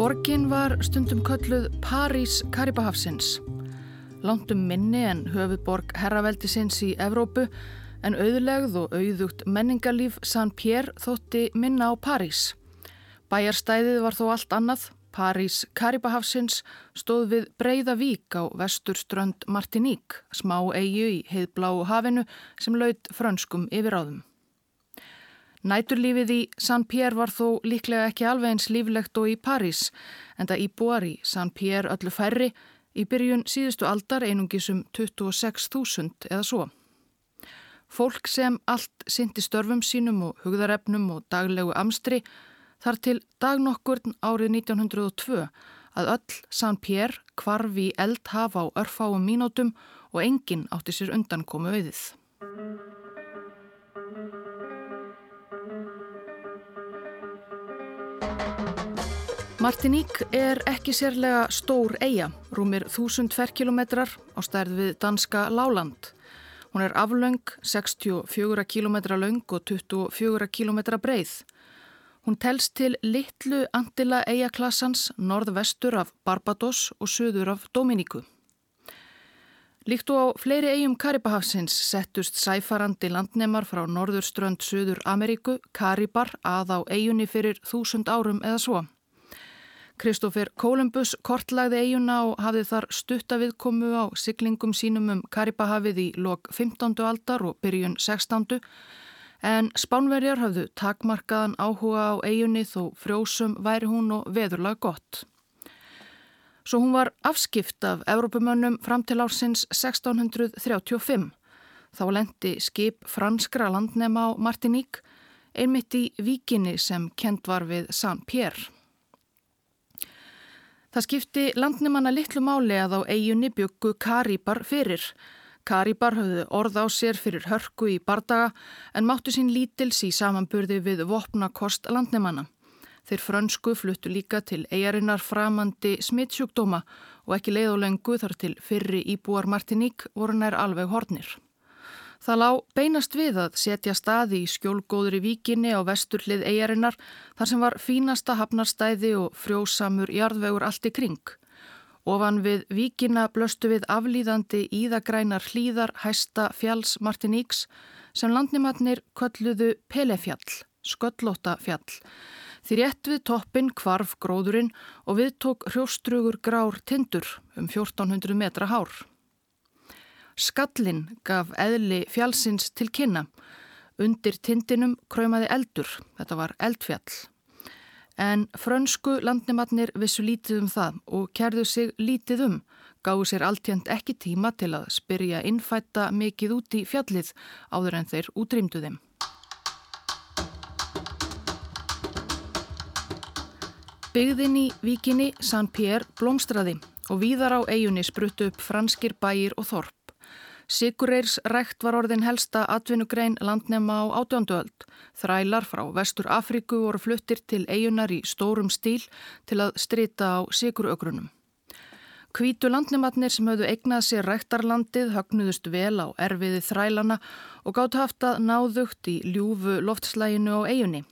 Borgin var stundum kölluð París Karibahafsins. Landum minni en höfuðborg herraveldisins í Evrópu en auðlegð og auðugt menningarlíf San Pierre þótti minna á París. Bæjarstæðið var þó allt annað. París Karibahafsins stóð við breyða vík á vesturströnd Martiník, smá eigu í heiðbláu hafinu sem laud frönskum yfiráðum. Næturlífið í San Pierre var þó líklega ekki alveg eins líflegt og í París en það íbúar í San Pierre öllu færri í byrjun síðustu aldar einungisum 26.000 eða svo. Fólk sem allt syndi störfum sínum og hugðarefnum og daglegu amstri þar til dagnokkurn árið 1902 að öll San Pierre kvarfi eldhaf á örfáum mínútum og enginn átti sér undan komu auðið. Martiník er ekki sérlega stór eiga, rúmir 1000 ferkilometrar á stærð við danska Láland. Hún er aflaung, 64 km laung og 24 km breið. Hún telst til litlu Antila eigaklassans norðvestur af Barbados og söður af Dominíku. Líkt og á fleiri eigum Karibahafsins settust sæfarandi landnemar frá norðurströnd söður Ameríku, Karibar, að á eigunni fyrir þúsund árum eða svo. Kristófer Kolumbus kortlagði eiguna og hafði þar stuttaviðkomu á siglingum sínum um Karibahafið í lok 15. aldar og byrjun 16. En spánverjar hafðu takmarkaðan áhuga á eigunni þó frjósum væri hún og veðurlag gott. Svo hún var afskipt af Evrópumönnum fram til ársins 1635. Þá lendi skip franskra landnema á Martiník einmitt í víkinni sem kent var við San Pierre. Það skipti landnimanna litlu máli að á eiginni byggu Karíbar fyrir. Karíbar höfðu orð á sér fyrir hörku í bardaga en máttu sín lítils í samanburði við vopnakost landnimanna. Þeir frönsku fluttu líka til eigarinnar framandi smittsjúkdóma og ekki leið og lengu þar til fyrri íbúar Martiník voru nær alveg hornir. Það lág beinast við að setja staði í skjólgóðri víkinni á vesturlið eigarinnar þar sem var fínasta hafnarstæði og frjósamur jarðvegur allt í kring. Ofan við víkina blöstu við aflýðandi íðagrænar hlýðar hæsta fjalls Martiníks sem landnimatnir kölluðu Pelefjall, sköllóta fjall. Því rétt við toppin kvarf gróðurinn og við tók hrjóstrugur grár tindur um 1400 metra hár. Skallin gaf eðli fjálsins til kynna. Undir tindinum kræmaði eldur, þetta var eldfjall. En frönsku landnimatnir vissu lítið um það og kerðu sig lítið um, gáðu sér alltjönd ekki tíma til að spyrja innfætta mikið út í fjallið áður en þeir útrýmdu þeim. Byggðin í vikinni San Pierre blómstraði og víðar á eigunni spruttu upp franskir bæir og þorp. Sigurreirs rækt var orðin helsta atvinnugrein landnema á átjónduöld. Þrælar frá vestur Afríku voru fluttir til eigunar í stórum stíl til að strita á sigurögrunum. Kvítu landnematnir sem höfðu eignað sér ræktarlandið högnuðust vel á erfiði þrælana og gátt haft að náðugt í ljúfu loftslæginu á eigunni.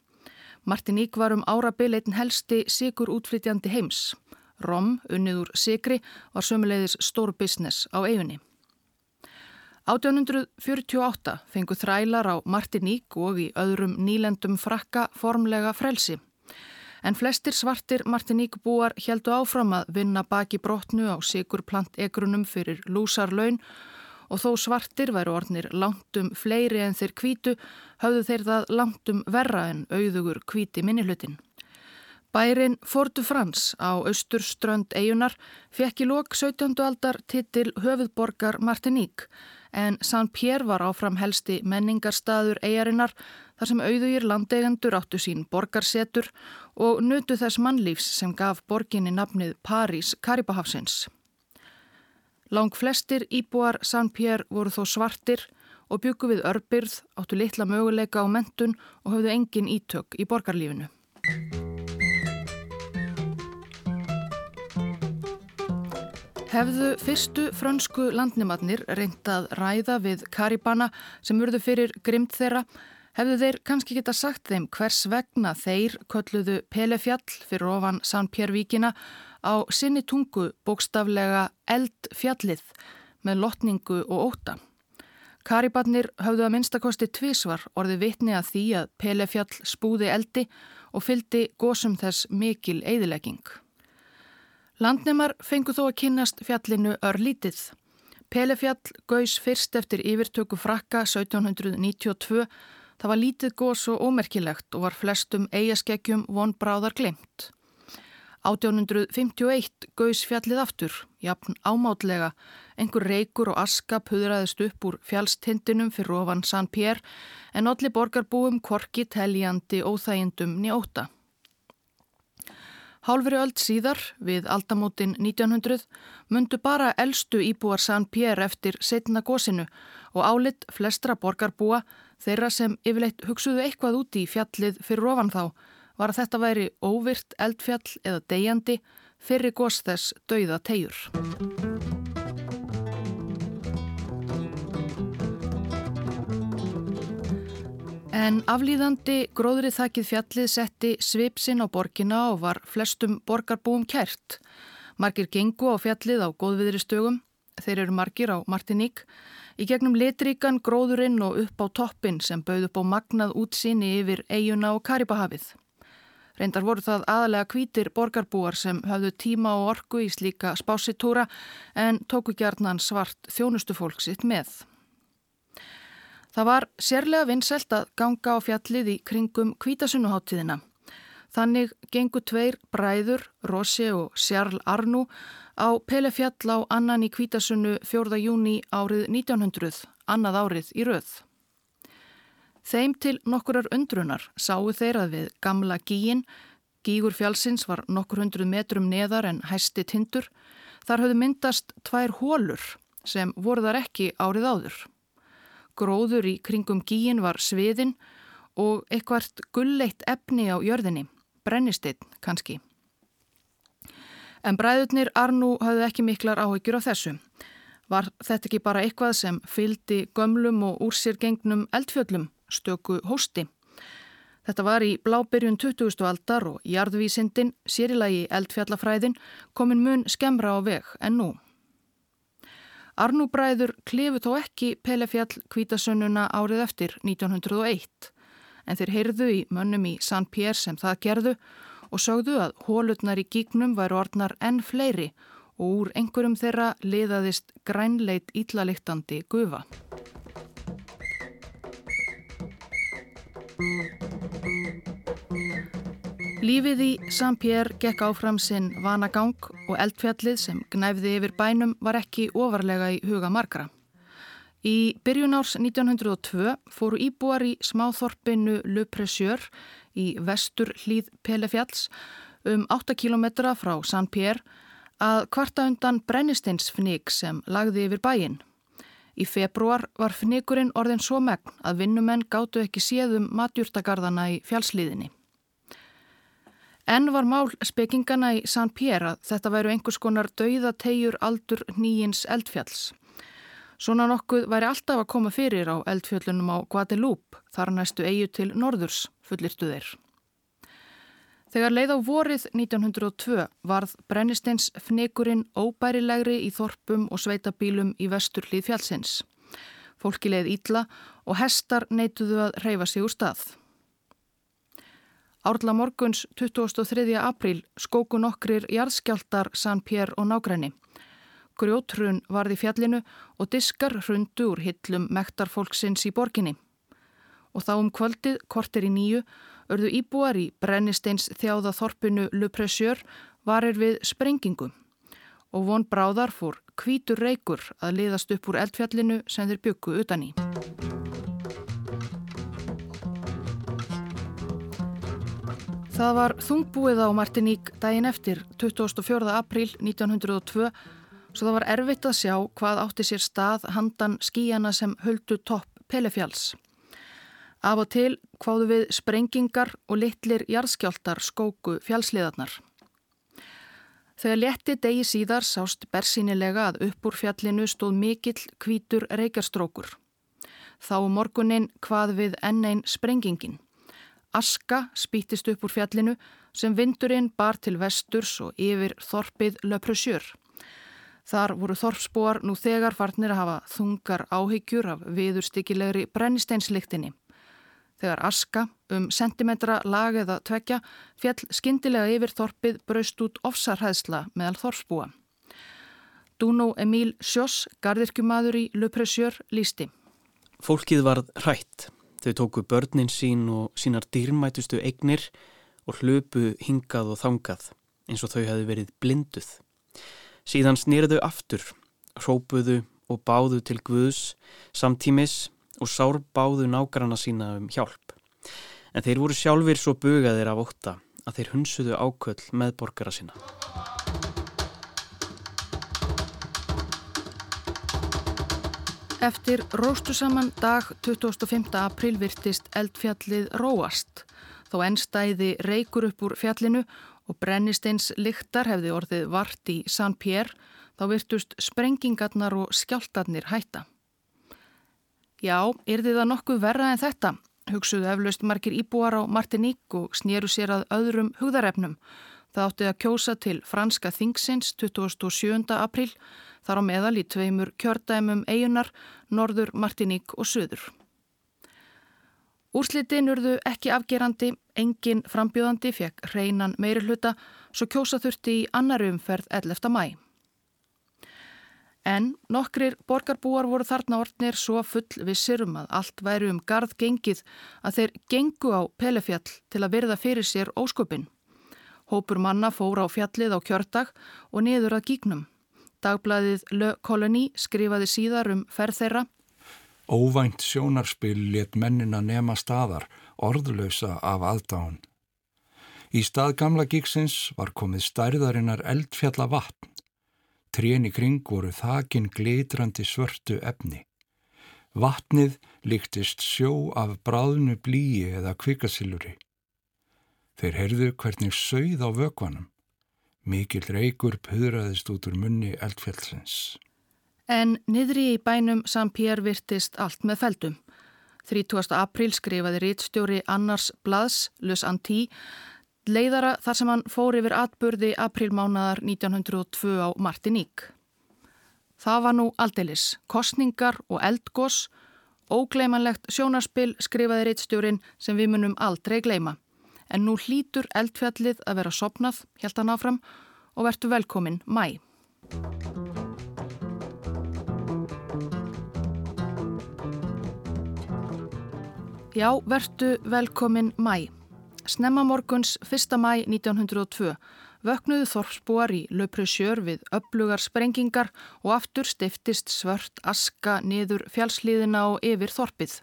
Martiník var um árabil eitin helsti sigur útflytjandi heims. Rom, unniður sigri, var sömuleiðis stór business á eigunni. 1848 fengu þrælar á Martiník og í öðrum nýlendum frakka formlega frelsi. En flestir svartir Martiník búar heldu áfram að vinna baki brotnu á sigur plant egrunum fyrir lúsarlaun og þó svartir væru ornir langtum fleiri en þeir kvítu hafðu þeir það langtum verra en auðugur kvíti minnihlutin. Bærin Fortu Frans á austurströnd eigunar fekk í lok 17. aldar titil höfuðborgar Martiník en San Pierre var áfram helsti menningarstaður eigarinnar þar sem auðugir landeigendur áttu sín borgarsetur og nutu þess mannlífs sem gaf borginni nafnið París Karibahafsins. Lang flestir íbúar San Pierre voru þó svartir og byggu við örbyrð, áttu litla möguleika á mentun og höfðu engin ítök í borgarlífinu. Hefðu fyrstu frönsku landnimatnir reyndað ræða við Karibana sem urðu fyrir grimt þeirra, hefðu þeir kannski geta sagt þeim hvers vegna þeir kölluðu Pelefjall fyrir ofan Sannpjörvíkina á sinni tungu bókstaflega eldfjallið með lotningu og óta. Karibatnir höfðu að minnstakosti tvísvar orði vitni að því að Pelefjall spúði eldi og fyldi gósum þess mikil eðilegging. Landnemar fengu þó að kynast fjallinu örlítið. Pelefjall gaus fyrst eftir yfirtöku frakka 1792 Það var lítið gós og ómerkilegt og var flestum eigaskekkjum von bráðar glemt. 1851 gaus fjallið aftur, jafn ámátlega, einhver reykur og aska puðraðist upp úr fjallstindinum fyrir ofan San Pér en allir borgarbúum korki teljandi óþægindum njóta. Hálfri öll síðar, við aldamótin 1900, mundu bara eldstu íbúar San Pér eftir setna gósinu og álitt flestra borgarbúa Þeirra sem yfirleitt hugsuðu eitthvað úti í fjallið fyrir ofan þá var að þetta væri óvirt eldfjall eða deyjandi fyrir gos þess dauða tegjur. En aflýðandi gróðrið þakkið fjallið setti svipsinn á borgina og var flestum borgarbúum kært. Margir gengu á fjallið á góðviðri stögum, þeir eru margir á Martiník, Í gegnum litríkan, gróðurinn og upp á toppin sem bauð upp á magnað útsýni yfir eiguna og Karibahafið. Reyndar voru það aðalega kvítir borgarbúar sem hafðu tíma og orku í slíka spásitúra en tóku gjarnan svart þjónustufólk sitt með. Það var sérlega vinnselt að ganga á fjallið í kringum kvítasunnuháttíðina. Þannig gengu tveir bræður, Rossi og Sjarl Arnú á Pelefjall á annan í Kvítasunnu 4. júni árið 1900, annað árið í rauð. Þeim til nokkurar undrunar sáu þeir að við gamla gíin, gígur fjálsins var nokkur hundruð metrum neðar en hæsti tindur, þar höfðu myndast tvær hólur sem voru þar ekki árið áður. Gróður í kringum gíin var sviðin og eitthvart gulleitt efni á jörðinni, brennisteinn kannski. En bræðurnir Arnú hafði ekki miklar áhyggjur á þessu. Var þetta ekki bara eitthvað sem fyldi gömlum og úr sér gengnum eldfjöllum, stöku hósti? Þetta var í blábyrjun 20. aldar og jarðvísindin, sérilagi eldfjallafræðin, komin mun skemra á veg en nú. Arnú bræður klefu þó ekki Pelefjall kvítasönnuna árið eftir 1901, en þeir heyrðu í mönnum í San Pér sem það gerðu og sögðu að hólutnar í gígnum væru orðnar enn fleiri og úr einhverjum þeirra liðaðist grænleit íllaliktandi gufa. Lífið í Saint-Pierre gekk áfram sinn vanagang og eldfjallið sem gnæfði yfir bænum var ekki ofarlega í huga margra. Í byrjun árs 1902 fóru íbúar í smáþorpinu Le Presseur í vestur hlýð Pelefjalls um 8 km frá Pér að kvarta undan brennisteinsfnig sem lagði yfir bæin. Í februar var fnigurinn orðin svo megn að vinnumenn gáttu ekki séðum matjúrtagarðana í fjallslíðinni. Enn var mál spekingana í San að þetta væru einhvers konar dauðategjur aldur nýjins eldfjalls. Svona nokkuð væri alltaf að koma fyrir á eldfjöllunum á Guadeloupe, þar næstu eigu til norðurs, fullirtu þeir. Þegar leið á vorið 1902 varð Brennistens fnekurinn óbærilegri í þorpum og sveitabílum í vestur hlið fjallsins. Fólki leið ítla og hestar neituðu að reyfa sig úr stað. Árla morguns 23. apríl skóku nokkrir jarðskjáltar San Pér og nágræni. Grjótrun varði fjallinu og diskar hrundu úr hillum mektarfólksins í borginni. Og þá um kvöldið, kortir í nýju, örðu íbúar í brennisteins þjáða þorpinu Lupressjör varir við sprengingu. Og von bráðar fór kvítur reykur að liðast upp úr eldfjallinu sem þeir byggu utan í. Það var þungbúið á Martiník daginn eftir 24. apríl 1902 svo það var erfitt að sjá hvað átti sér stað handan skíjana sem höldu topp Pelefjalls. Af og til hváðu við sprengingar og litlir jarðskjáltar skóku fjallsliðarnar. Þegar letti degi síðar sást bersýnilega að upp úr fjallinu stóð mikill kvítur reykjarstrókur. Þá morgunin hvað við enn einn sprengingin. Aska spýtist upp úr fjallinu sem vindurinn bar til vesturs og yfir þorpið löprusjör. Þar voru þorpsbúar nú þegar farnir að hafa þungar áhyggjur af viðurstykilegri brennisteinsliktinni. Þegar aska um sentimetra lag eða tvekja fjall skindilega yfir þorpið braust út ofsarhæðsla meðal þorpsbúa. Dúnó Emíl Sjós, gardirkjumadur í Lupresjör, lísti. Fólkið varð hrætt. Þau tóku börnin sín og sínar dýrmætustu eignir og hlöpu hingað og þangað eins og þau hefði verið blinduð. Síðan snýrðu aftur, hrópuðu og báðu til Guðs samtímis og sár báðu nágrana sína um hjálp. En þeir voru sjálfur svo bugaðir af ótta að þeir hunsuðu áköll með borgara sína. Eftir róstu saman dag 25. april virtist eldfjallið róast. Þó ennstæði reykur upp úr fjallinu og brennisteins lyktar hefði orðið vart í San Pierre þá virtust sprengingarnar og skjáltarnir hætta. Já, er þið að nokkuð verra en þetta? Hugsuðu eflaust margir íbúar á Martiník og snýru sér að öðrum hugðarefnum. Það átti að kjósa til franska þingsins 27. april þar á meðal í tveimur kjördæmum eigunar, norður, Martiník og söður. Úrslitin urðu ekki afgerandi, engin frambjóðandi fekk hreinan meiri hluta, svo kjósa þurfti í annar umferð 11. mæ. En nokkrir borgarbúar voru þarna orðnir svo full vissir um að allt væri um gard gengið að þeir gengu á pelefjall til að verða fyrir sér ósköpin. Hópur manna fór á fjallið á kjördag og niður að gígnum. Dagbladið Le Colony skrifaði síðar um ferð þeirra. Óvænt sjónarspill let mennina nema staðar, orðlösa af aðdáðun. Í stað gamla gíksins var komið stærðarinnar eldfjalla vatn. Trén í kring voru þakin glitrandi svörtu efni. Vatnið líktist sjó af bráðnu blíi eða kvikasiluri. Þeir heyrðu hvernig sögð á vökvanum. Mikil reykur puðraðist út úr munni eldfjallsins. En niðri í bænum Sampér virtist allt með feldum. 30. april skrifaði rítstjóri Annars Blads, Lus Antí, leiðara þar sem hann fór yfir atburði aprilmánadar 1902 á Martiník. Það var nú aldeilis, kostningar og eldgós, ógleimanlegt sjónarspill skrifaði rítstjórin sem við munum aldrei gleima en nú hlýtur eldfjallið að vera sopnað, helt hann áfram, og vertu velkomin mæ. Já, vertu velkomin mæ. Snemma morguns 1. mæ 1902 vöknuðu þorpsbúar í löprusjör við upplugar sprengingar og aftur stiftist svört aska niður fjálslíðina og yfir þorpið.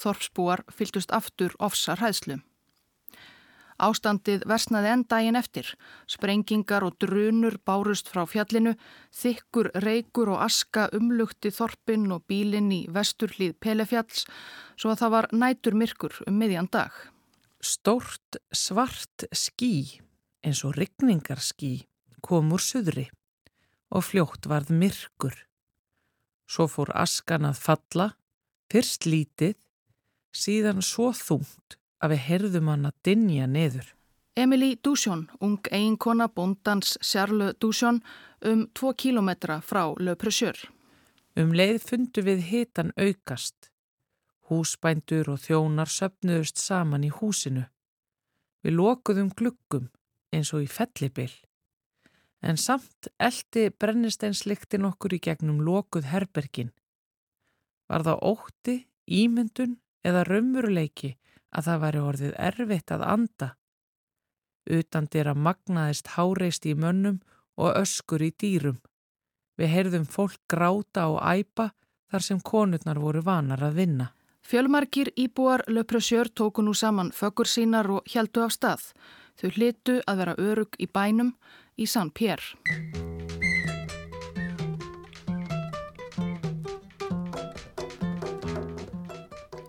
Þorpsbúar fyltust aftur ofsar hæðslum. Ástandið versnaði enn daginn eftir. Sprengingar og drunur bárust frá fjallinu, þykkur reykur og aska umlugti þorpin og bílinn í vesturlíð Pelefjalls svo að það var nætur myrkur um miðjan dag. Stórt svart skí eins og rigningarskí kom úr suðri og fljótt varð myrkur. Svo fór askan að falla, fyrst lítið, síðan svo þungt að við herðum hann að dinja niður. Emily Dusjón, ung eiginkona bóndans Sjarlu Dusjón, um tvo kílometra frá Le Pressure. Um leið fundu við hitan aukast. Húsbændur og þjónar söpnuðust saman í húsinu. Við lokuðum glukkum eins og í fellibill. En samt eldi brennisteinsliktin okkur í gegnum lokuð herbergin. Var það ótti, ímyndun eða raumuruleiki að það væri orðið erfitt að anda. Utandir að magnaðist háreist í mönnum og öskur í dýrum. Við heyrðum fólk gráta og æpa þar sem konurnar voru vanar að vinna. Fjölmarkir íbúar löprösjör tóku nú saman föggur sínar og heldu af stað. Þau hlitu að vera örug í bænum í San Pér.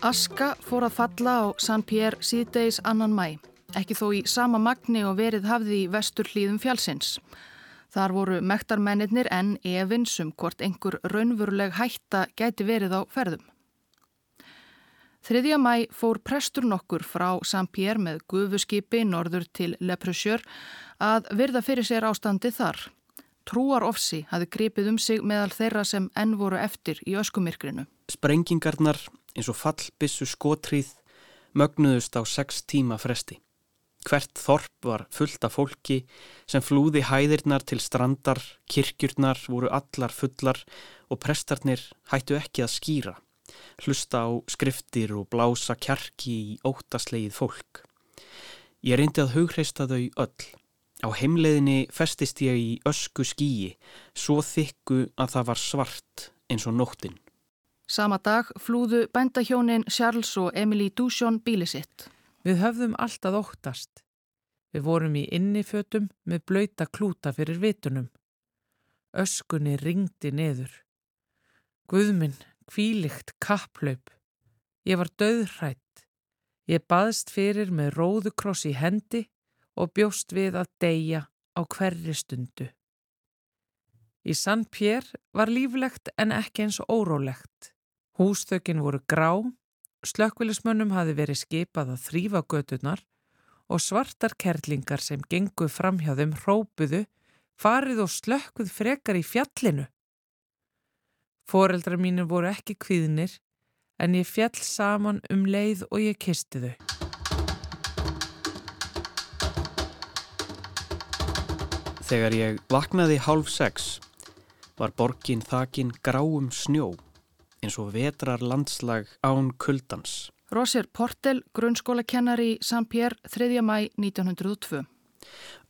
Aska fór að falla á San Pierre síðdeis annan mæ, ekki þó í sama magni og verið hafði í vestur hlýðum fjálsins. Þar voru mektarmennir en evinsum hvort einhver raunveruleg hætta gæti verið á ferðum. Þriðja mæ fór prestur nokkur frá Saint-Pierre með gufuskipi norður til Le Pressure að virða fyrir sér ástandi þar. Trúar ofsi hafi gripið um sig meðal þeirra sem enn voru eftir í öskumirkrinu. Sprengingarnar eins og fallbissu skotrýð mögnuðust á sex tíma fresti. Hvert þorp var fullt af fólki sem flúði hæðirnar til strandar, kirkjurnar voru allar fullar og prestarnir hættu ekki að skýra, hlusta á skriftir og blása kjarki í óttaslegið fólk. Ég reyndi að hugreista þau öll. Á heimleiðinni festist ég í ösku skíi, svo þykku að það var svart eins og nóttin. Sama dag flúðu bændahjónin Charles og Emily Dusjón bíli sitt. Við höfðum alltaf óttast. Við vorum í innifötum með blöyta klúta fyrir vitunum. Öskunni ringdi neður. Guðminn, kvílikt kapplaup. Ég var döðrætt. Ég baðst fyrir með róðukross í hendi og bjóst við að deyja á hverri stundu. Í San Pér var líflegt en ekki eins órólegt. Húsþökin voru grá Slökkvilismönnum hafi verið skipað að þrýfa gödunar og svartar kerlingar sem gengu fram hjá þeim hrópuðu farið og slökkvuð frekar í fjallinu. Fóreldrar mínir voru ekki kvíðnir en ég fjall saman um leið og ég kisti þau. Þegar ég vaknaði hálf sex var borgin þakin gráum snjó eins og vetrar landslag án kuldans. Roser Portel, grunnskólakennari í Saint-Pierre, 3. mæ 1902.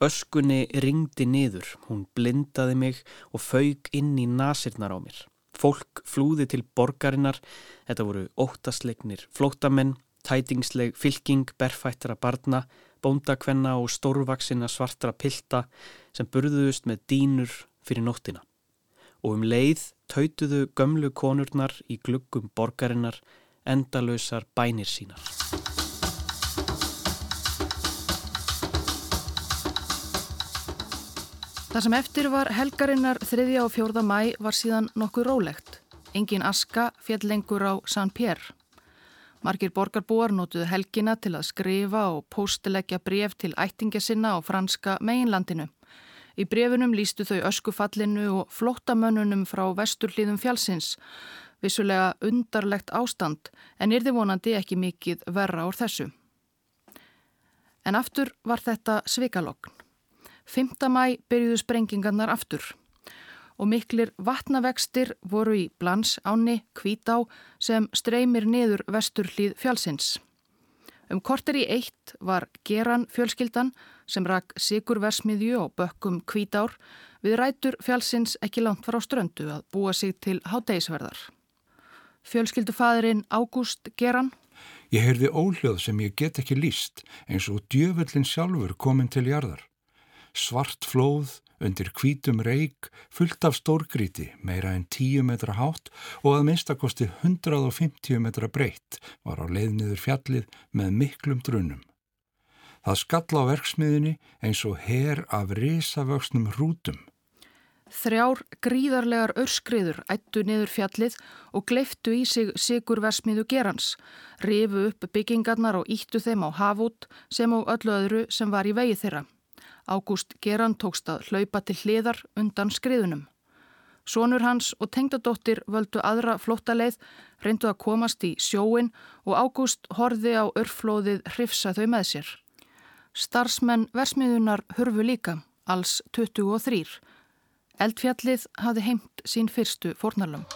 Öskunni ringdi niður, hún blindaði mig og fauk inn í nasirnar á mér. Fólk flúði til borgarinnar, þetta voru óttasleiknir flótamenn, tætingsleg fylking, berfættara barna, bóndakvenna og stórvaksina svartra pilta sem burðuðust með dínur fyrir nóttina og um leið tautuðu gömlu konurnar í gluggum borgarinnar endalösar bænir sínar. Það sem eftir var helgarinnar 3. og 4. mæ var síðan nokkuð rólegt. Engin aska fjall lengur á San Pér. Margir borgarbúar nótuðu helgina til að skrifa og póstilegja bref til ættingja sinna á franska meginlandinu. Í brefunum lístu þau öskufallinu og flottamönnunum frá vesturlíðum fjálsins. Vissulega undarlegt ástand en er þið vonandi ekki mikið verra úr þessu. En aftur var þetta svikalogn. 5. mæ byrjuðu sprengingarnar aftur og miklir vatnavextir voru í Blans áni Kvítá sem streymir niður vesturlíð fjálsins. Um korter í eitt var Geran fjölskyldan sem rak Sigurversmiðju og bökkum kvítár við rætur fjálsins ekki langt frá ströndu að búa sig til hátdeisverðar. Fjölskyldufaðurinn Ágúst Geran Ég heyrði óljóð sem ég get ekki líst eins og djöfullin sjálfur komin til jarðar. Svart flóð, undir kvítum reik, fullt af stórgríti, meira en 10 metra hátt og að minnstakosti 150 metra breytt var á leiðniður fjallið með miklum drunum. Það skall á verksmiðinni eins og her af risavöksnum hrútum. Þrjár gríðarlegar örskriður ættu niður fjallið og gleiftu í sig sigur versmiðu gerans, rifu upp byggingarnar og íttu þeim á hafút sem og öllu öðru sem var í vegi þeirra. Ágúst Geran tókst að hlaupa til hliðar undan skriðunum. Sónur hans og tengdadóttir völdu aðra flóttaleið, reyndu að komast í sjóin og Ágúst horfi á örflóðið hrifsa þau með sér. Starsmenn versmiðunar hurfu líka, alls 23. Eldfjallið hafi heimt sín fyrstu fornarlum.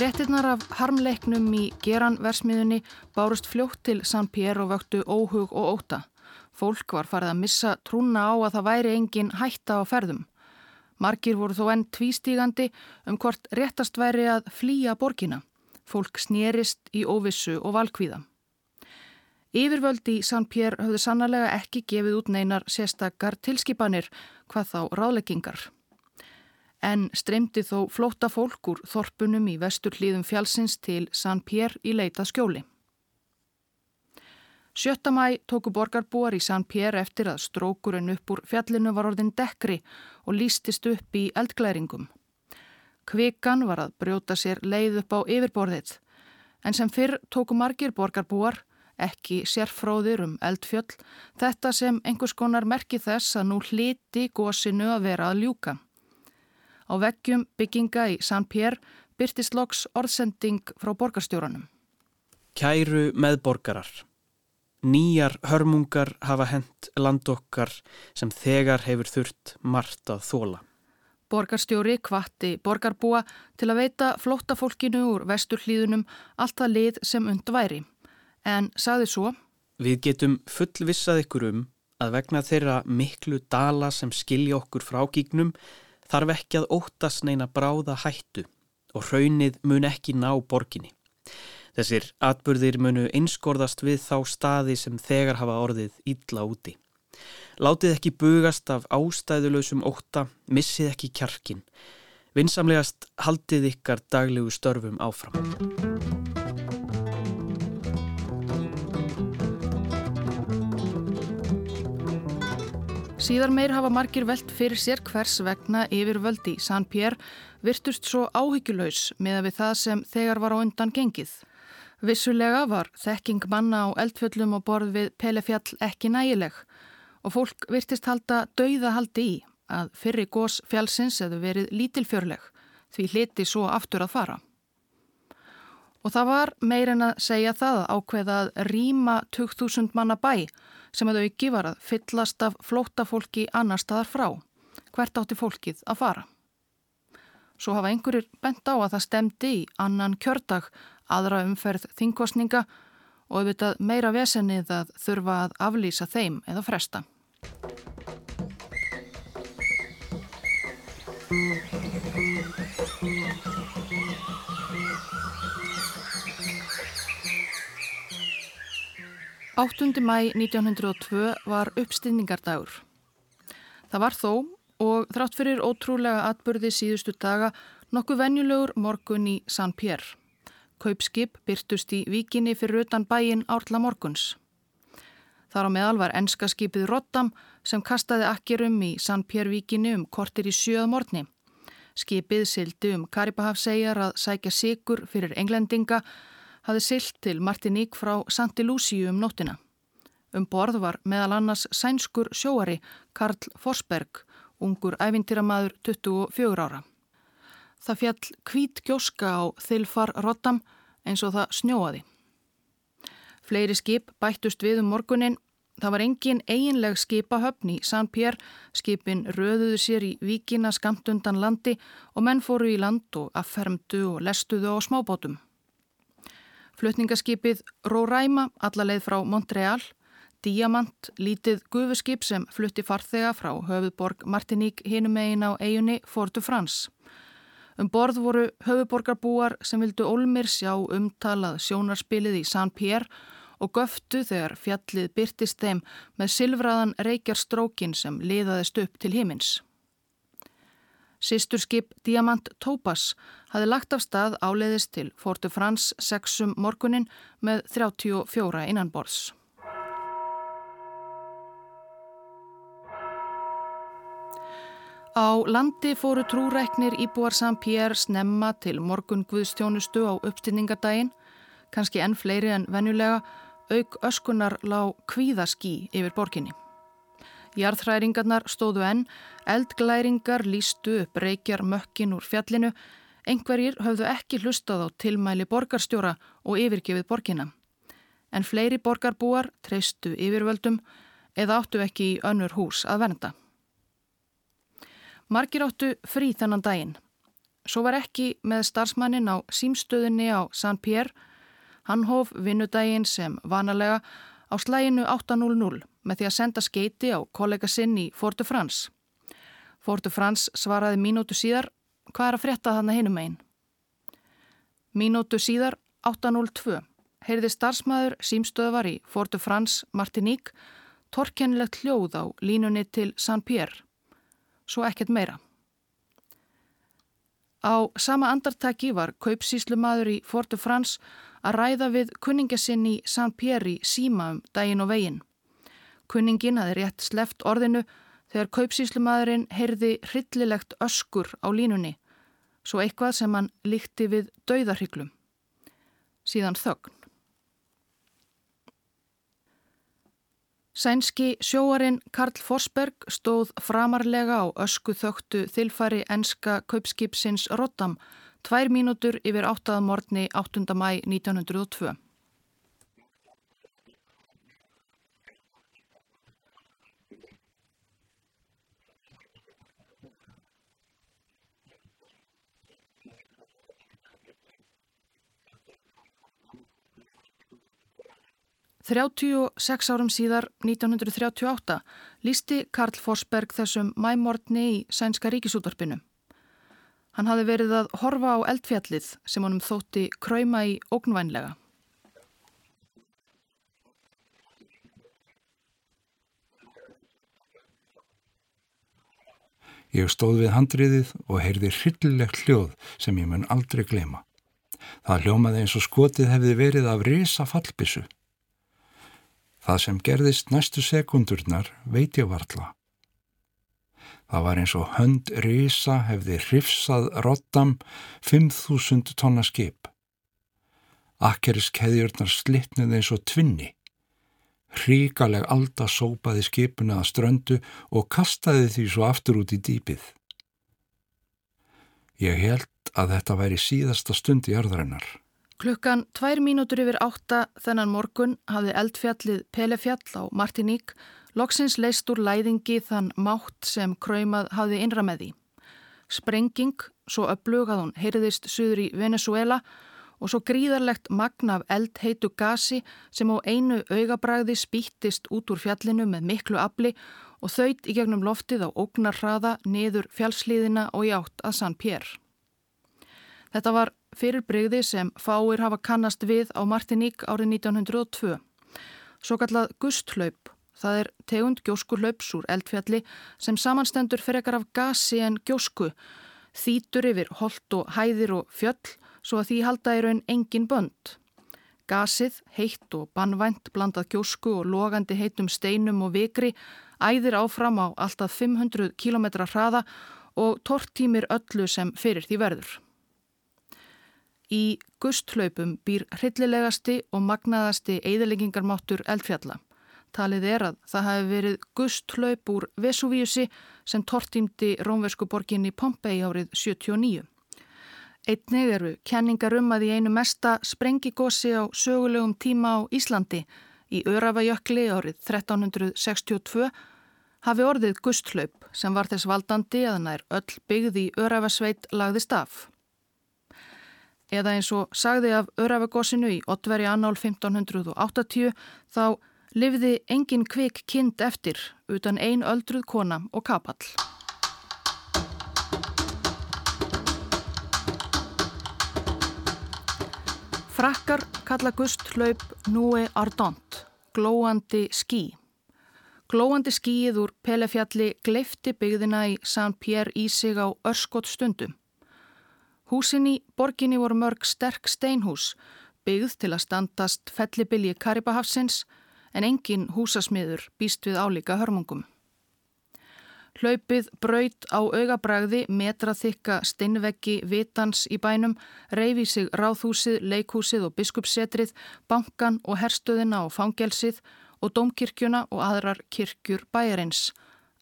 Frettinnar af harmleiknum í geranversmiðunni bárust fljótt til San Pierre og vöktu óhug og óta. Fólk var farið að missa trúna á að það væri engin hætta á ferðum. Margir voru þó enn tvístígandi um hvort réttast væri að flýja borgina. Fólk snérist í óvissu og valkvíða. Yfirvöldi í San Pierre höfðu sannlega ekki gefið út neinar sérstakar tilskipanir hvað þá ráleggingar en streymdi þó flóta fólk úr þorpunum í vestur hlýðum fjálsins til San Pierre í leita skjóli. Sjötta mæ tóku borgarbúar í San Pierre eftir að strókurinn upp úr fjallinu var orðin dekri og lístist upp í eldglæringum. Kvikan var að brjóta sér leið upp á yfirborðið en sem fyrr tóku margir borgarbúar, ekki sérfróðir um eldfjöll, þetta sem einhvers konar merki þess að nú hliti gósinu að vera að ljúka. Á veggjum bygginga í San Pierre byrtist loks orðsending frá borgarstjóranum. Kæru meðborgarar. Nýjar hörmungar hafa hent land okkar sem þegar hefur þurft margt að þóla. Borgarstjóri kvatti borgarbúa til að veita flóttafólkinu úr vesturhlýðunum allt að lið sem und væri. En saði svo Við getum fullvissað ykkur um að vegna þeirra miklu dala sem skilja okkur frá gígnum þarf ekki að óttast neina bráða hættu og raunnið mun ekki ná borginni. Þessir atbyrðir munu einskorðast við þá staði sem þegar hafa orðið ítla úti. Látið ekki bugast af ástæðulösum óta, missið ekki kjarkin. Vinsamlegast haldið ykkar daglegu störfum áfram. Síðar meir hafa margir veld fyrir sér hvers vegna yfirvöldi San Pierre virtust svo áhyggjulegs með að við það sem þegar var á undan gengið. Vissulega var þekking manna á eldfjöllum og borð við Pelefjall ekki nægileg og fólk virtist halda dauðahaldi í að fyrri gós fjallsins hefðu verið lítilfjörleg því hliti svo aftur að fara. Og það var meirinn að segja það ákveða að rýma 2000 manna bæ sem hefðu ekki var að fyllast af flóta fólki annar staðar frá. Hvert átti fólkið að fara? Svo hafa einhverjir bent á að það stemdi í annan kjördag aðra umferð þingkostninga og auðvitað meira vesennið að þurfa að aflýsa þeim eða fresta. Áttundi mæ 1902 var uppstinningardagur. Það var þó og þrátt fyrir ótrúlega atbyrði síðustu daga nokkuð venjulegur morgun í San Pierre. Kaupskip byrtust í vikinni fyrir utan bæin Árla morguns. Þar á meðal var enska skipið Rottam sem kastaði akkerum í San Pér vikinni um kortir í sjöð morgni. Skipið sildi um Karibahafsegjar að sækja sigur fyrir englendinga hafði silt til Martiník frá Santi Luciu um nóttina. Um borð var meðal annars sænskur sjóari Karl Forsberg, ungur ævintýramaður 24 ára. Það fjall kvít gjóska á þilfar Rottam eins og það snjóaði. Fleiri skip bættust við um morgunin. Það var engin eiginleg skipahöfn í San Pér. Skipin röðuðu sér í vikina skamt undan landi og menn fóru í land og affermdu og lestuðu á smábótum. Flutningaskipið Róræma allarleið frá Montreal, Diamant, lítið gufuskip sem flutti farþega frá höfuðborg Martiník hinum eigin á eigunni Fortu Frans. Um borð voru höfuborgarbúar sem vildu Olmir sjá umtalað sjónarspilið í San Pierre og göftu þegar fjallið byrtist þeim með silfraðan reykjarstrókin sem liðaðist upp til himins. Sisturskip Diamant Topaz hafi lagt af stað áleiðist til Fortu Frans 6 morgunin með 34 innanborðs. Á landi fóru trúræknir íbúar Saint-Pierre snemma til morgun Guðstjónustu á uppstinningadaginn, kannski enn fleiri en venjulega, auk öskunar lág kvíðaskí yfir borginni. Jarðhræringarnar stóðu enn, eldglæringar lístu upp reykjar mökkin úr fjallinu, engverjir höfðu ekki hlustað á tilmæli borgarstjóra og yfirgefið borginna. En fleiri borgarbúar treystu yfirvöldum eða áttu ekki í önnur hús að venda. Margir áttu frí þennan daginn. Svo var ekki með starfsmannin á símstöðinni á San Pierre. Hann hóf vinnudaginn sem vanalega á slæginu 8.00 með því að senda skeiti á kollega sinn í Fortu Frans. Fortu Frans svaraði mínútu síðar, hvað er að frétta þannig hinum einn? Mínútu síðar 8.02 heyrði starfsmæður símstöðvar í Fortu Frans Martiník torkennilegt hljóð á línunni til San Pierre svo ekkert meira. Á sama andartaki var kaupsíslumadur í Fortu Frans að ræða við kunningasinn í Saint-Pierre í Síma um daginn og veginn. Kunningin hafi rétt sleft orðinu þegar kaupsíslumadurinn heyrði hryllilegt öskur á línunni, svo eitthvað sem hann líkti við dauðarhyglum. Síðan þögn. Sænski sjóarinn Karl Forsberg stóð framarlega á ösku þögtu þilfari enska kaupskipsins Rottam tvær mínútur yfir áttaða morgni 8. mæ 1902. 36 árum síðar, 1938, lísti Karl Forsberg þessum mæmordni í sænska ríkisútvarpinu. Hann hafi verið að horfa á eldfjallið sem honum þótti kræma í ógnvænlega. Ég stóð við handriðið og heyrði hryllilegt hljóð sem ég mun aldrei glema. Það hljómaði eins og skotið hefði verið af risa fallbissu. Það sem gerðist næstu sekundurnar veit ég vartla. Það var eins og hönd risa hefði hrifsað rottam 5.000 tonna skip. Akkeriskeðjurnar slittnið eins og tvinni. Hríkaleg alda sópaði skipuna að ströndu og kastaði því svo aftur út í dýpið. Ég held að þetta væri síðasta stund í örðarinnar. Klukkan tvær mínútur yfir átta þennan morgun hafði eldfjallið Pelefjall á Martiník loksins leist úr læðingi þann mátt sem kræmað hafði innra með því. Sprenging, svo upplug að hún heyriðist suður í Venezuela og svo gríðarlegt magna af eldheitu gasi sem á einu augabræði spýttist út úr fjallinu með miklu afli og þauðt í gegnum loftið á ógnarhraða niður fjallslíðina og í átt að San Pierre. Þetta var fyrir breyði sem fáir hafa kannast við á Martiník árið 1902. Svo kallað gusthlaup, það er tegund gjóskuhlaups úr eldfjalli sem samanstendur fyrir ekkar af gasi en gjósku, þýtur yfir holt og hæðir og fjöll svo að því halda í raun engin bönd. Gasið, heitt og bannvænt blandað gjósku og logandi heitum steinum og vikri æðir áfram á alltaf 500 km hraða og tortímir öllu sem fyrir því verður. Í gusthlaupum býr hryllilegasti og magnaðasti eðaleggingarmáttur eldfjalla. Talið er að það hafi verið gusthlaup úr Vesuvíusi sem tortímdi rómversku borginni Pompei árið 79. Einnig eru kenningar um að í einu mesta sprengigossi á sögulegum tíma á Íslandi í Örafajökli árið 1362 hafi orðið gusthlaup sem var þess valdandi að nær öll byggði Örafasveit lagðist af eða eins og sagði af Örafagossinu í Ottveri annál 1580 þá livði engin kvik kind eftir utan ein öldruð kona og kapall. Frakkar kalla gust hlaup Núi Ardont, glóandi skí. Glóandi skíið úr Pelefjalli gleifti byggðina í San Pierre í sig á örskot stundum. Húsin í borginni voru mörg sterk steinhús, byggð til að standast fellibilji Karibahafsins en engin húsasmiður býst við álíka hörmungum. Hlaupið braut á augabræði, metraþykka steinveggi vitans í bænum, reyfi sig ráðhúsið, leikhúsið og biskupsetrið, bankan og herstöðina og fangelsið og domkirkjuna og aðrar kirkjur bæjarins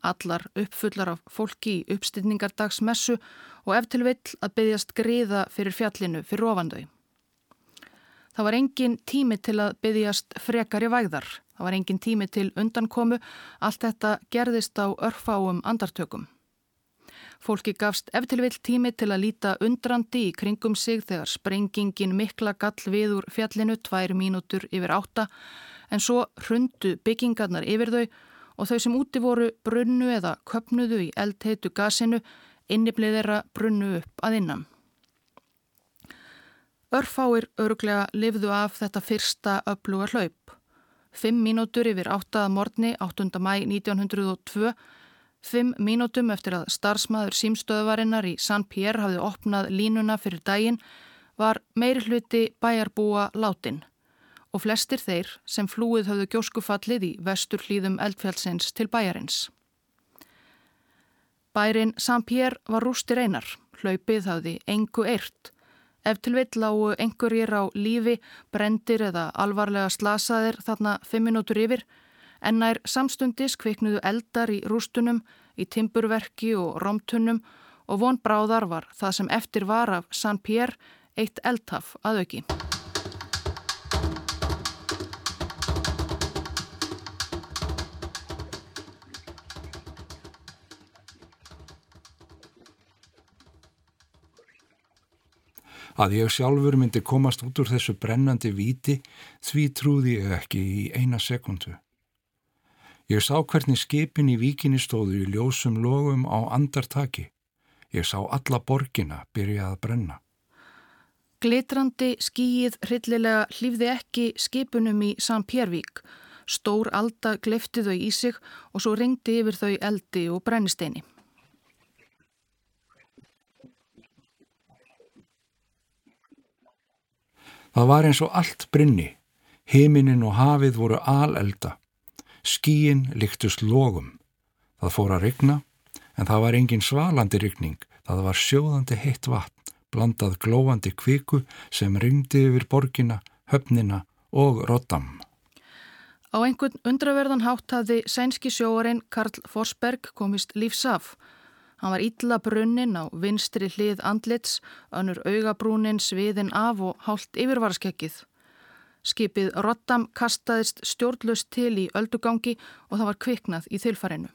allar uppfullar af fólki í uppstýtningardagsmessu og eftir vill að byggjast gríða fyrir fjallinu fyrir ofandau. Það var engin tími til að byggjast frekar í vægðar, það var engin tími til undankomu, allt þetta gerðist á örfáum andartökum. Fólki gafst eftir vill tími til að líta undrandi í kringum sig þegar sprengingin mikla gall við úr fjallinu tvær mínútur yfir átta en svo hrundu byggingarnar yfir þau og þau sem úti voru brunnu eða köpnuðu í eldheitu gasinu inniblið þeirra brunnu upp að innan. Örfáir öruglega lifðu af þetta fyrsta öfluga hlaup. Fimm mínútur yfir áttaða morgni 8. mæ 1902 Fimm mínútum eftir að starfsmæður símstöðvarinnar í San Pierre hafði opnað línuna fyrir daginn var meiri hluti bæjarbúa látin og flestir þeir sem flúið höfðu gjóskufallið í vestur hlýðum eldfjálsins til bæjarins. Bærin San Pierre var rústir einar, hlaupið hafði engu eirt. Ef til vill lágu einhverjir á lífi, brendir eða alvarlega slasaðir þarna fimm minútur yfir en nær samstundis kviknuðu eldar í rústunum, í timburverki og romtunum og von bráðar var það sem eftir var af San Pierre eitt eldhaf að auki. Að ég sjálfur myndi komast út úr þessu brennandi viti því trúði ég ekki í eina sekundu. Ég sá hvernig skipin í víkinni stóðu í ljósum logum á andartaki. Ég sá alla borgina byrja að brenna. Glitrandi skýið hryllilega hlýfði ekki skipunum í San Pjærvík. Stór alda glefti þau í sig og svo ringdi yfir þau eldi og brennisteini. Það var eins og allt brinni. Himinin og hafið voru alelda. Skíin líktust logum. Það fór að rigna, en það var engin svalandi rigning. Það var sjóðandi heitt vatn, blandað glóandi kviku sem ringdi yfir borgina, höfnina og Rottam. Á einhvern undraverðan hátt hafði sænski sjóarinn Karl Forsberg komist lífsaf. Hann var ítla brunnin á vinstri hlið andlits, önnur augabrúnin sviðin af og hálft yfirvarskekkið. Skipið Rottam kastaðist stjórnlust til í öldugangi og það var kviknað í þilfarinu.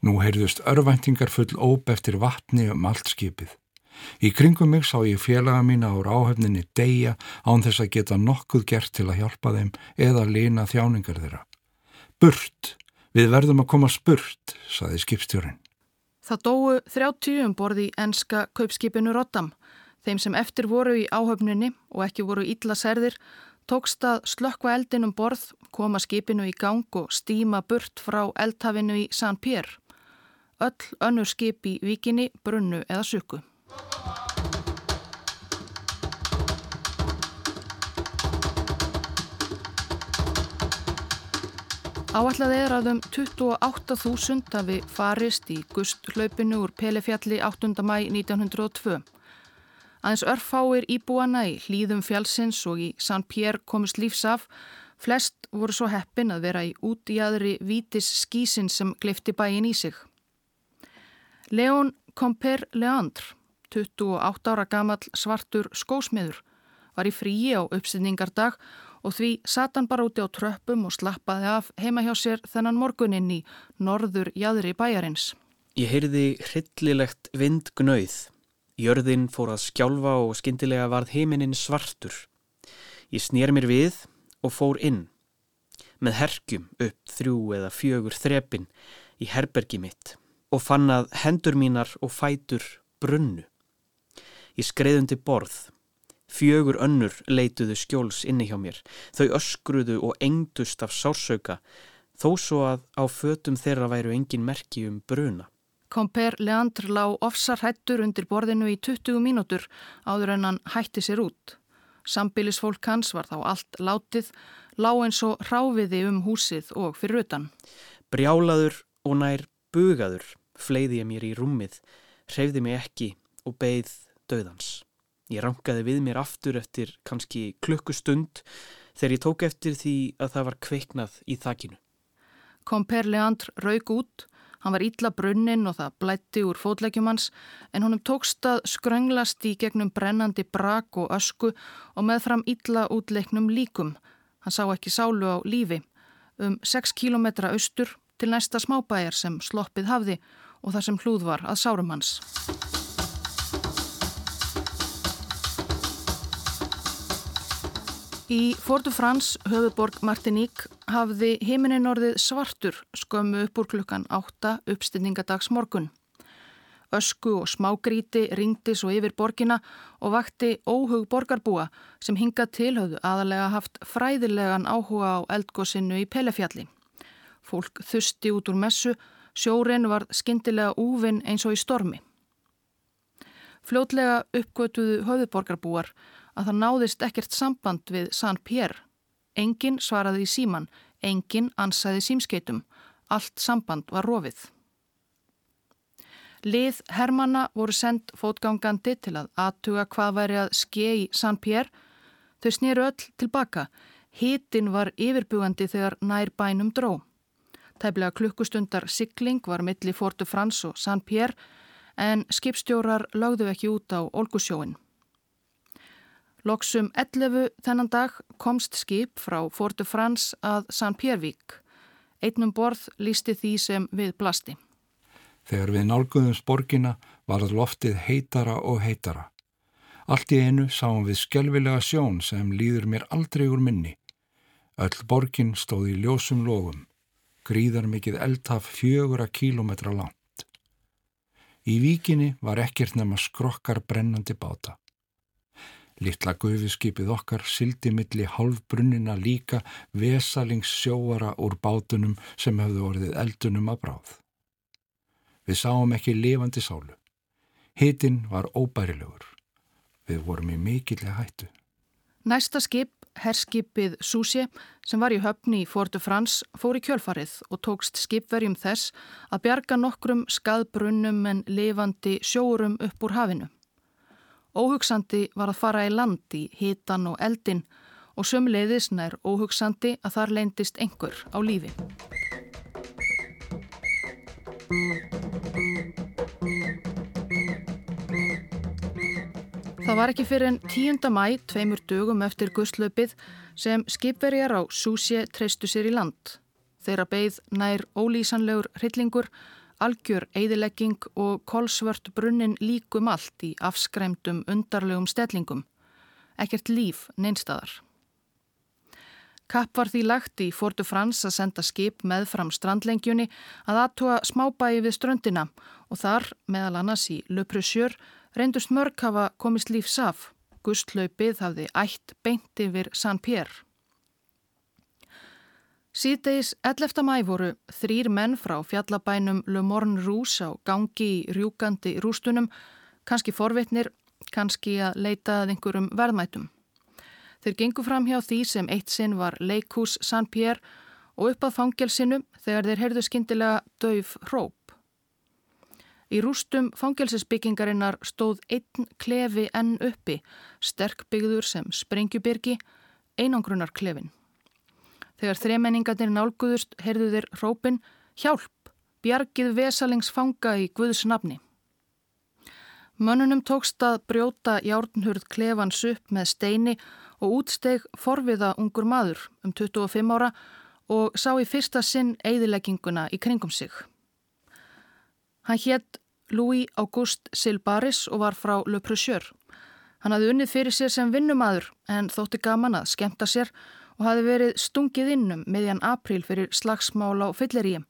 Nú heyrðust örvæntingar full óp eftir vatni um allt skipið. Í kringum mig sá ég félaga mína á ráhefninni deyja án þess að geta nokkuð gert til að hjálpa þeim eða lina þjáningar þeirra. Burt! Við verðum að koma spurt, saði skipstjórin. Það dóu 30 um borði í enska kaupskipinu Rottam. Þeim sem eftir voru í áhöfnunni og ekki voru ítla serðir tókst að slökkva eldin um borð, koma skipinu í gang og stíma burt frá eldhafinu í San Pierre. Öll önnur skip í vikinni, brunnu eða suku. Áallega er að um 28.000 hafi farist í gusthlaupinu úr Pelefjalli 8. mæ 1902. Aðeins örfáir íbúana í hlýðum fjallsins og í San Pierre komist lífs af, flest voru svo heppin að vera í út í aðri vítis skísin sem glifti bæin í sig. Leon Comper Leandr, 28 ára gammal svartur skósmiður, var í fríi á uppsynningardag og því satt hann bara úti á tröppum og slappaði af heima hjá sér þennan morguninn í norður jæðri bæjarins. Ég heyrði hryllilegt vindgnauð. Jörðin fór að skjálfa og skindilega varð heiminin svartur. Ég snér mér við og fór inn. Með herkjum upp þrjú eða fjögur þrepin í herbergi mitt og fann að hendur mínar og fætur brunnu. Ég skreiðundi borð Fjögur önnur leituðu skjóls inni hjá mér. Þau öskruðu og engdust af sársauka, þó svo að á fötum þeirra væru engin merki um bruna. Komper Leandr lá ofsarhættur undir borðinu í 20 mínútur áður en hann hætti sér út. Sambilisfólk hans var þá allt látið, lá eins og ráfiði um húsið og fyrir utan. Brjálaður og nær bugaður fleiði ég mér í rúmið, hreyfði mig ekki og beigð döðans. Ég rangaði við mér aftur eftir kannski klukkustund þegar ég tók eftir því að það var kveiknað í þakkinu. Komper Leandr raug út, hann var ítla brunnin og það blætti úr fótlegjum hans en honum tókst að skrönglast í gegnum brennandi brak og ösku og meðfram ítla útleiknum líkum. Hann sá ekki sálu á lífi, um 6 kilometra austur til næsta smábæjar sem sloppið hafði og þar sem hlúð var að sárum hans. Í Fortu Frans, höfuborg Martiník, hafði heiminin orðið svartur skömmu upp úr klukkan 8 uppstilningadags morgun. Ösku og smágríti ringdi svo yfir borgina og vakti óhug borgarbúa sem hingað tilhauðu aðalega haft fræðilegan áhuga á eldgóðsinu í Pelefjalli. Fólk þusti út úr messu, sjóren var skindilega úvinn eins og í stormi. Fljótlega uppgötuðu höfuborgarbúar að það náðist ekkert samband við San Pierre. Engin svaraði í síman, engin ansaði símskeitum. Allt samband var rofið. Lið Hermanna voru sendt fótgangandi til að aðtuga hvað væri að skei í San Pierre. Þau snýru öll tilbaka. Hitin var yfirbugandi þegar nær bænum dró. Tæplega klukkustundar sikling var milli Fortu Frans og San Pierre en skipstjórar lögðu ekki út á Olgusjóin. Loksum 11 þennan dag komst skip frá Fortu Frans að San Pierre-vík. Einnum borð lísti því sem við blasti. Þegar við nálguðum sporgina var loftið heitara og heitara. Allt í einu sáum við skjálfilega sjón sem líður mér aldrei úr minni. Öll borgin stóð í ljósum lofum. Gríðar mikið eldhaf fjögura kílometra langt. Í víkinni var ekkert nema skrokkar brennandi báta. Littla gufiskipið okkar sildi milli hálfbrunnina líka vesalings sjóara úr bátunum sem hefðu orðið eldunum að bráð. Við sáum ekki lifandi sálu. Hitin var óbærilegur. Við vorum í mikillega hættu. Næsta skip, herskipið Súsi, sem var í höfni í Fortu Frans, fór í kjölfarið og tókst skipverjum þess að bjarga nokkrum skadbrunnum en lifandi sjóurum upp úr hafinu. Óhugsandi var að fara í land í hitan og eldin og sömuleiðis nær óhugsandi að þar leindist einhver á lífi. Það var ekki fyrir en 10. mæ, tveimur dögum eftir gusslaupið, sem skipverjar á Súsje treystu sér í land. Þeirra beigð nær ólýsanlegur hryllingur, algjör eidilegging og kolsvört brunnin líkum allt í afskræmdum undarlegum stellingum. Ekkert líf neinstadar. Kapp var því lagt í Fortu Frans að senda skip með fram strandlengjunni að aðtúa smábæi við ströndina og þar, meðal annars í Le Pressure, reyndust mörg hafa komist lífs af. Gustlaupið hafði ætt beint yfir San Pierre. Síðdeis 11. mæ voru þrýr menn frá fjallabænum Le Morne Rouge á gangi í rjúkandi rústunum, kannski forvitnir, kannski að leita að einhverjum verðmætum. Þeir gengu fram hjá því sem eitt sinn var leikús San Pierre og upp að fangelsinu þegar þeir heyrðu skindilega döf hróp. Í rústum fangelsisbyggingarinnar stóð einn klefi enn uppi, sterkbyggður sem sprengjubyrgi, einangrunar klefin. Þegar þremenningarnir nálguðust heyrðu þeir hrópin Hjálp! Bjargið vesalingsfanga í Guðs nafni. Mönnunum tókst að brjóta járnhurð klefans upp með steini og útsteg forviða ungur maður um 25 ára og sá í fyrsta sinn eigðilegginguna í kringum sig. Hann hétt Louis Auguste Silbaris og var frá Le Pressure. Hann hafði unnið fyrir sér sem vinnumadur en þótti gaman að skemta sér og hafði verið stungið innum meðjan april fyrir slagsmála og fylliríum.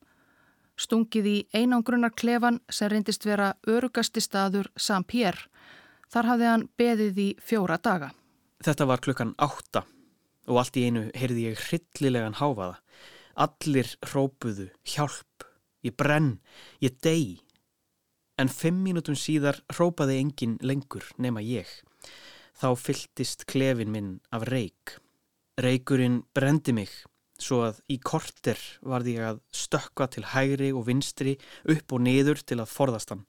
Stungið í einangrunnar klefan sem reyndist vera örugasti staður San Pierre. Þar hafði hann beðið í fjóra daga. Þetta var klukkan átta og allt í einu heyrði ég hryllilegan háfaða. Allir hrópuðu hjálp, ég brenn, ég dey en fimm mínutum síðar hrópaði engin lengur nema ég. Þá fylltist klefin minn af reik. Reikurinn brendi mig, svo að í korter varði ég að stökka til hægri og vinstri upp og niður til að forðast hann.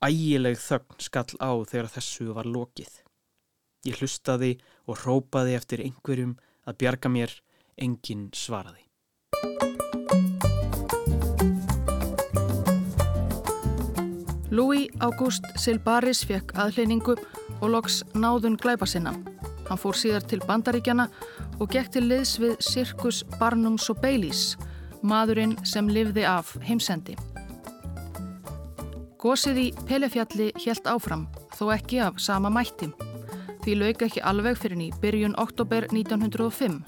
Ægileg þögn skall á þegar þessu var lokið. Ég hlustaði og hrópaði eftir einhverjum að bjarga mér, engin svaraði. Louis August Silbaris fekk aðleiningu og loks náðun glæpa sinna. Hann fór síðar til bandaríkjana og gekk til liðs við Sirkus Barnums og Baileys, maðurinn sem livði af heimsendi. Gósið í Pelefjalli helt áfram, þó ekki af sama mætti. Því lauk ekki alveg fyrir ný byrjun oktober 1905.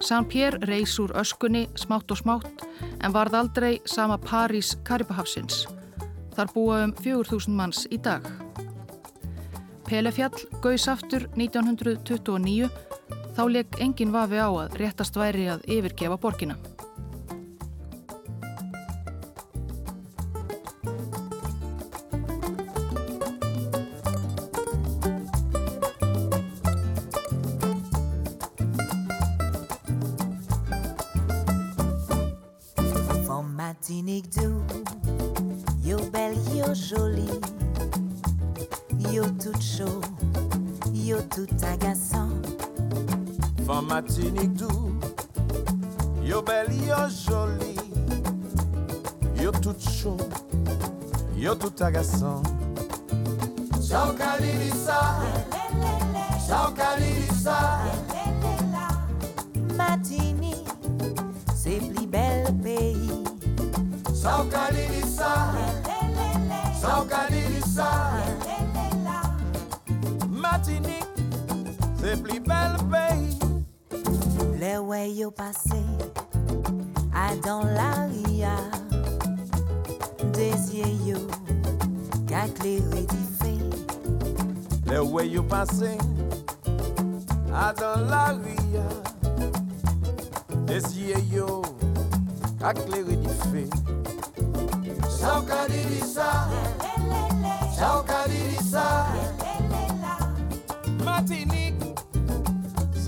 San Pierre reys úr öskunni smátt og smátt en varð aldrei sama París Karibahafsins Þar búa um 4.000 manns í dag. Pelefjall gauðs aftur 1929 þá leik engin vafi á að réttast væri að yfirgefa borgina. tout agaçant. Femme à tunique doux, yo belle, yo jolie, yo tout chaud, yo tout agaçant. Chao Kalilisa, Chao Kalilisa. pli bel peyi Le wè yo pase A dan la ria. Desye yo Kak le wè Le wè yo pase A dan la ria. Desye yo Kak le wè di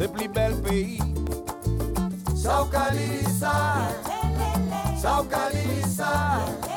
se pli bel peyi Sa ou ka lirisa Sa ou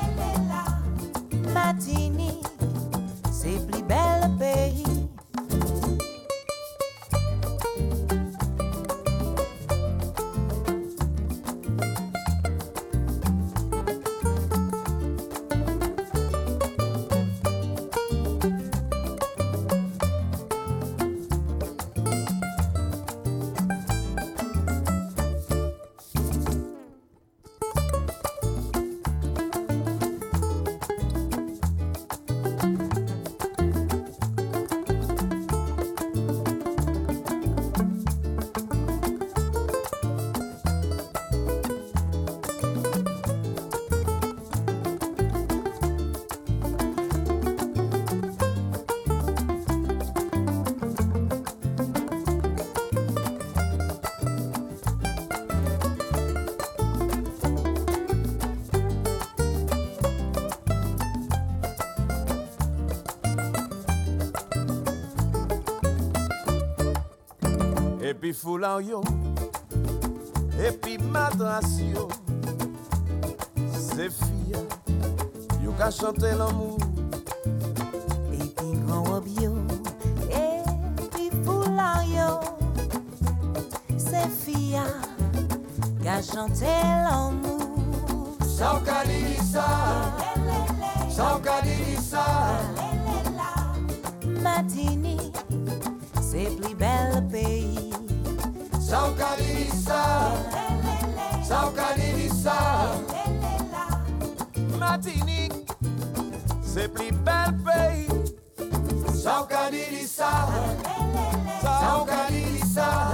Epi foulan yo, epi madras yo Se fia, yo ka chante l'amou Epi gran wab yo, epi foulan yo Se fia, ka chante l'amou Sao Kalisa, Sao Martinique, c'est plus bel pays. Sao Canilissa, Sao Canilissa,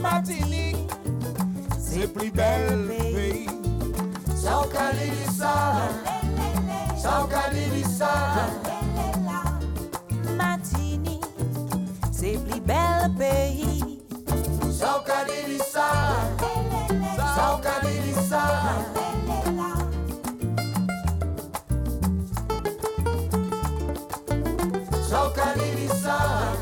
Martinique, c'est plus bel pays. Sao Canilissa, Sao Canilissa, Martinique, c'est plus bel pays. Sao Canilissa, Sao Canilissa. side.